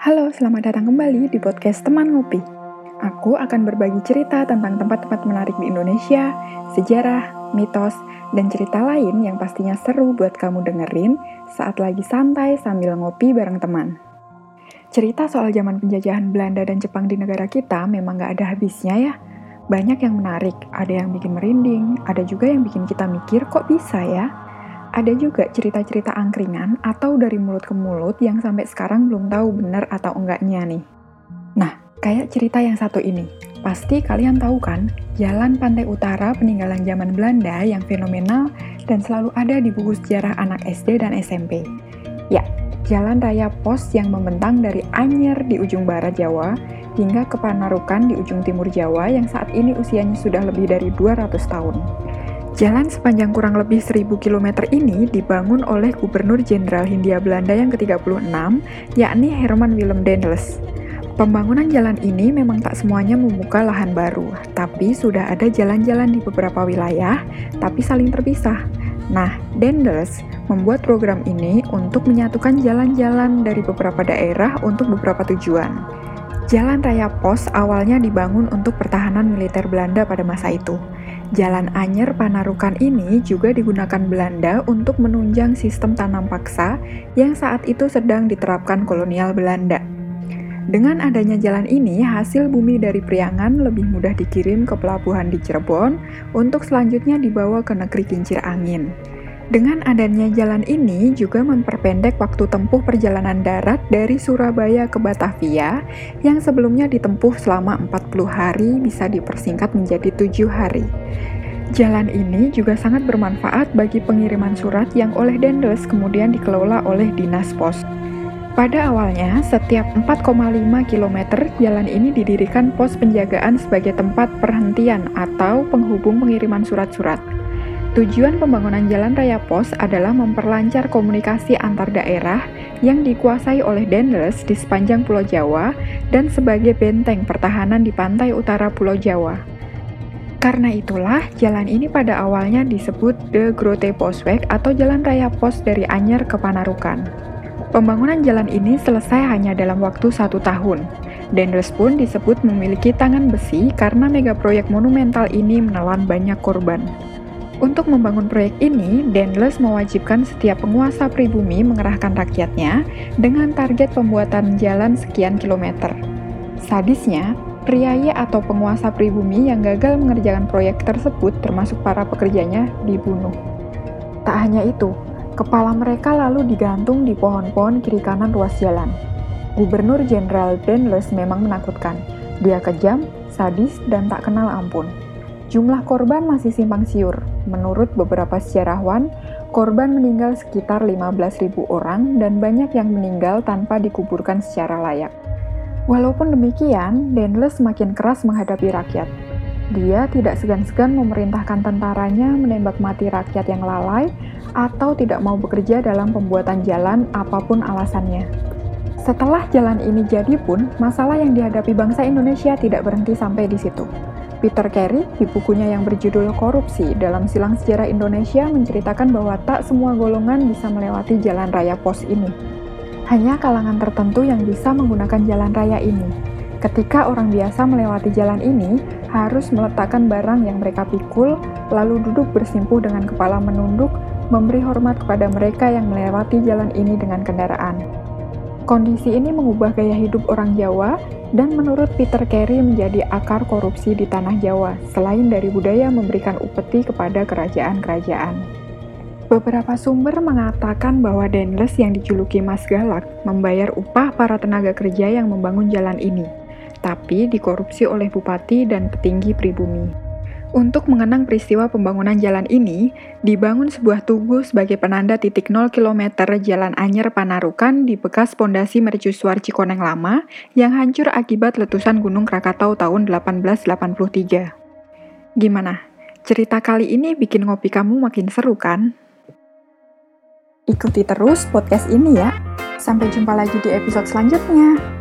Halo, selamat datang kembali di podcast Teman Ngopi. Aku akan berbagi cerita tentang tempat-tempat menarik di Indonesia, sejarah, mitos, dan cerita lain yang pastinya seru buat kamu dengerin saat lagi santai sambil ngopi bareng teman. Cerita soal zaman penjajahan Belanda dan Jepang di negara kita memang gak ada habisnya ya. Banyak yang menarik, ada yang bikin merinding, ada juga yang bikin kita mikir kok bisa ya ada juga cerita-cerita angkringan atau dari mulut ke mulut yang sampai sekarang belum tahu benar atau enggaknya nih. Nah, kayak cerita yang satu ini. Pasti kalian tahu kan, jalan pantai utara peninggalan zaman Belanda yang fenomenal dan selalu ada di buku sejarah anak SD dan SMP. Ya, jalan raya pos yang membentang dari Anyer di ujung barat Jawa hingga ke Panarukan di ujung timur Jawa yang saat ini usianya sudah lebih dari 200 tahun. Jalan sepanjang kurang lebih 1000 km ini dibangun oleh Gubernur Jenderal Hindia Belanda yang ke-36, yakni Herman Willem Daendels. Pembangunan jalan ini memang tak semuanya membuka lahan baru, tapi sudah ada jalan-jalan di beberapa wilayah, tapi saling terpisah. Nah, Daendels membuat program ini untuk menyatukan jalan-jalan dari beberapa daerah untuk beberapa tujuan. Jalan Raya Pos awalnya dibangun untuk pertahanan militer Belanda pada masa itu. Jalan Anyer Panarukan ini juga digunakan Belanda untuk menunjang sistem tanam paksa yang saat itu sedang diterapkan kolonial Belanda. Dengan adanya jalan ini, hasil bumi dari Priangan lebih mudah dikirim ke pelabuhan di Cirebon untuk selanjutnya dibawa ke negeri kincir angin. Dengan adanya jalan ini juga memperpendek waktu tempuh perjalanan darat dari Surabaya ke Batavia yang sebelumnya ditempuh selama 40 hari bisa dipersingkat menjadi tujuh hari. Jalan ini juga sangat bermanfaat bagi pengiriman surat yang oleh Dendels kemudian dikelola oleh Dinas Pos. Pada awalnya, setiap 4,5 km jalan ini didirikan pos penjagaan sebagai tempat perhentian atau penghubung pengiriman surat-surat. Tujuan pembangunan Jalan Raya Pos adalah memperlancar komunikasi antar daerah yang dikuasai oleh Dendels di sepanjang Pulau Jawa dan sebagai benteng pertahanan di pantai utara Pulau Jawa. Karena itulah, jalan ini pada awalnya disebut The Grote Posweg atau Jalan Raya Pos dari Anyer ke Panarukan. Pembangunan jalan ini selesai hanya dalam waktu satu tahun. Dendels pun disebut memiliki tangan besi karena megaproyek monumental ini menelan banyak korban. Untuk membangun proyek ini, Dendles mewajibkan setiap penguasa pribumi mengerahkan rakyatnya dengan target pembuatan jalan sekian kilometer. Sadisnya, priayi atau penguasa pribumi yang gagal mengerjakan proyek tersebut termasuk para pekerjanya dibunuh. Tak hanya itu, kepala mereka lalu digantung di pohon-pohon kiri kanan ruas jalan. Gubernur Jenderal Dendles memang menakutkan. Dia kejam, sadis, dan tak kenal ampun. Jumlah korban masih simpang siur. Menurut beberapa sejarawan, korban meninggal sekitar 15.000 orang dan banyak yang meninggal tanpa dikuburkan secara layak. Walaupun demikian, Dendles semakin keras menghadapi rakyat. Dia tidak segan-segan memerintahkan tentaranya menembak mati rakyat yang lalai atau tidak mau bekerja dalam pembuatan jalan apa pun alasannya. Setelah jalan ini jadi pun, masalah yang dihadapi bangsa Indonesia tidak berhenti sampai di situ. Peter Carey di bukunya yang berjudul Korupsi dalam Silang Sejarah Indonesia menceritakan bahwa tak semua golongan bisa melewati jalan raya pos ini. Hanya kalangan tertentu yang bisa menggunakan jalan raya ini. Ketika orang biasa melewati jalan ini, harus meletakkan barang yang mereka pikul, lalu duduk bersimpuh dengan kepala menunduk, memberi hormat kepada mereka yang melewati jalan ini dengan kendaraan. Kondisi ini mengubah gaya hidup orang Jawa dan menurut Peter Carey menjadi akar korupsi di tanah Jawa, selain dari budaya memberikan upeti kepada kerajaan-kerajaan. Beberapa sumber mengatakan bahwa Dendles yang dijuluki Mas Galak membayar upah para tenaga kerja yang membangun jalan ini, tapi dikorupsi oleh bupati dan petinggi pribumi. Untuk mengenang peristiwa pembangunan jalan ini, dibangun sebuah tugu sebagai penanda titik 0 km Jalan Anyer Panarukan di bekas pondasi mercusuar Cikoneng Lama yang hancur akibat letusan Gunung Krakatau tahun 1883. Gimana? Cerita kali ini bikin ngopi kamu makin seru kan? Ikuti terus podcast ini ya. Sampai jumpa lagi di episode selanjutnya.